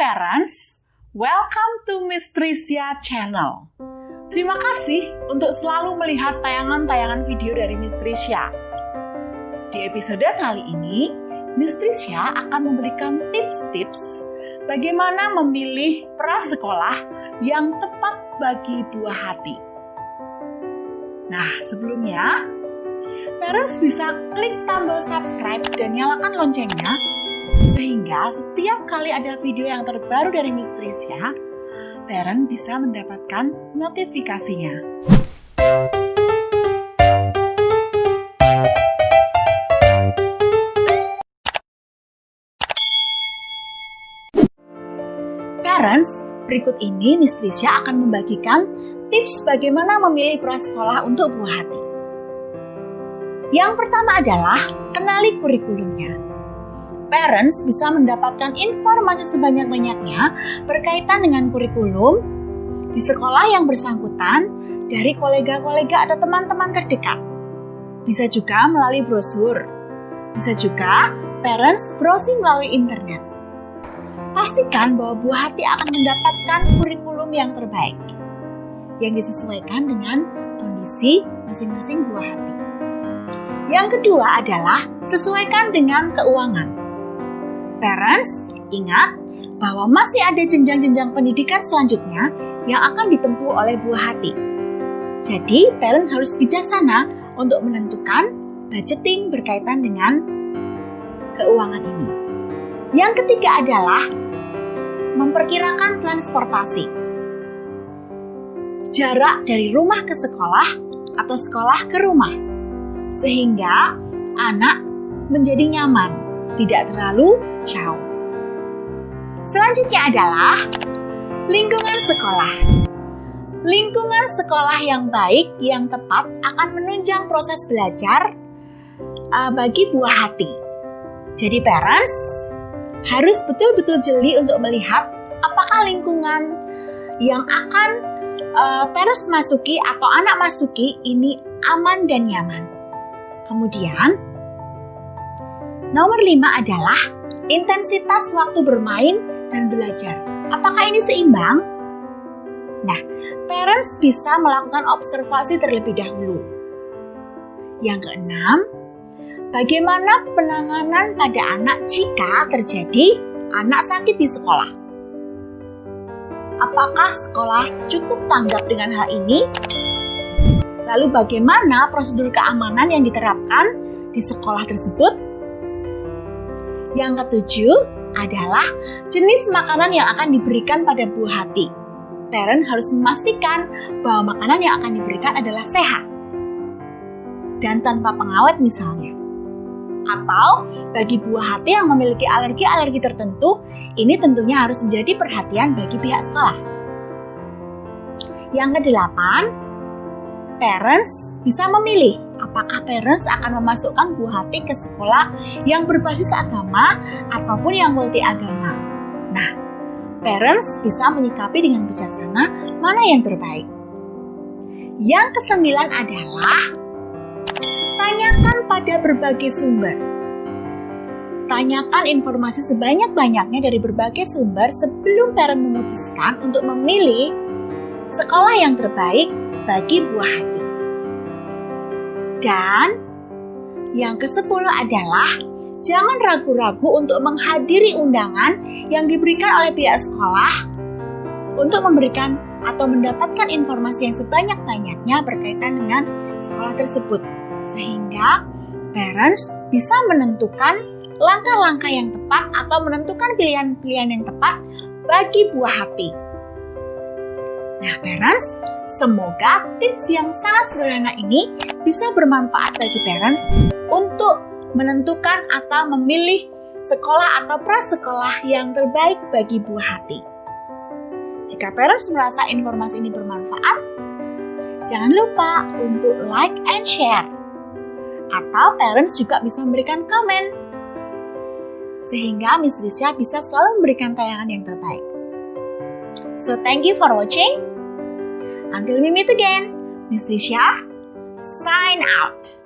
parents, welcome to Miss Tricia Channel. Terima kasih untuk selalu melihat tayangan-tayangan video dari Miss Tricia. Di episode kali ini, Miss Tricia akan memberikan tips-tips bagaimana memilih prasekolah yang tepat bagi buah hati. Nah, sebelumnya, parents bisa klik tombol subscribe dan nyalakan loncengnya sehingga setiap kali ada video yang terbaru dari Miss Tricia, parent bisa mendapatkan notifikasinya. Parents, berikut ini Miss akan membagikan tips bagaimana memilih prasekolah untuk buah hati. Yang pertama adalah kenali kurikulumnya parents bisa mendapatkan informasi sebanyak-banyaknya berkaitan dengan kurikulum di sekolah yang bersangkutan dari kolega-kolega atau teman-teman terdekat. Bisa juga melalui brosur. Bisa juga parents browsing melalui internet. Pastikan bahwa buah hati akan mendapatkan kurikulum yang terbaik yang disesuaikan dengan kondisi masing-masing buah hati. Yang kedua adalah sesuaikan dengan keuangan. Parents, ingat bahwa masih ada jenjang-jenjang pendidikan selanjutnya yang akan ditempuh oleh buah hati. Jadi, parent harus bijaksana untuk menentukan budgeting berkaitan dengan keuangan ini. Yang ketiga adalah memperkirakan transportasi. Jarak dari rumah ke sekolah atau sekolah ke rumah. Sehingga anak menjadi nyaman, tidak terlalu jauh. Selanjutnya adalah lingkungan sekolah. Lingkungan sekolah yang baik, yang tepat akan menunjang proses belajar uh, bagi buah hati. Jadi parents harus betul-betul jeli untuk melihat apakah lingkungan yang akan uh, parents masuki atau anak masuki ini aman dan nyaman. Kemudian, nomor lima adalah intensitas waktu bermain dan belajar. Apakah ini seimbang? Nah, parents bisa melakukan observasi terlebih dahulu. Yang keenam, bagaimana penanganan pada anak jika terjadi anak sakit di sekolah? Apakah sekolah cukup tanggap dengan hal ini? Lalu bagaimana prosedur keamanan yang diterapkan di sekolah tersebut? Yang ketujuh adalah jenis makanan yang akan diberikan pada buah hati. Parent harus memastikan bahwa makanan yang akan diberikan adalah sehat dan tanpa pengawet misalnya. Atau bagi buah hati yang memiliki alergi-alergi tertentu, ini tentunya harus menjadi perhatian bagi pihak sekolah. Yang kedelapan, parents bisa memilih apakah parents akan memasukkan buah hati ke sekolah yang berbasis agama ataupun yang multi agama. Nah, parents bisa menyikapi dengan bijaksana mana yang terbaik. Yang kesembilan adalah tanyakan pada berbagai sumber. Tanyakan informasi sebanyak-banyaknya dari berbagai sumber sebelum parent memutuskan untuk memilih sekolah yang terbaik bagi buah hati. Dan yang ke-10 adalah jangan ragu-ragu untuk menghadiri undangan yang diberikan oleh pihak sekolah untuk memberikan atau mendapatkan informasi yang sebanyak-banyaknya berkaitan dengan sekolah tersebut. Sehingga parents bisa menentukan langkah-langkah yang tepat atau menentukan pilihan-pilihan yang tepat bagi buah hati. Nah, parents, semoga tips yang sangat sederhana ini bisa bermanfaat bagi parents untuk menentukan atau memilih sekolah atau prasekolah yang terbaik bagi buah hati. Jika parents merasa informasi ini bermanfaat, jangan lupa untuk like and share. Atau parents juga bisa memberikan komen. Sehingga Miss Risha bisa selalu memberikan tayangan yang terbaik. So thank you for watching. Until we meet again, Miss Trisha, sign out.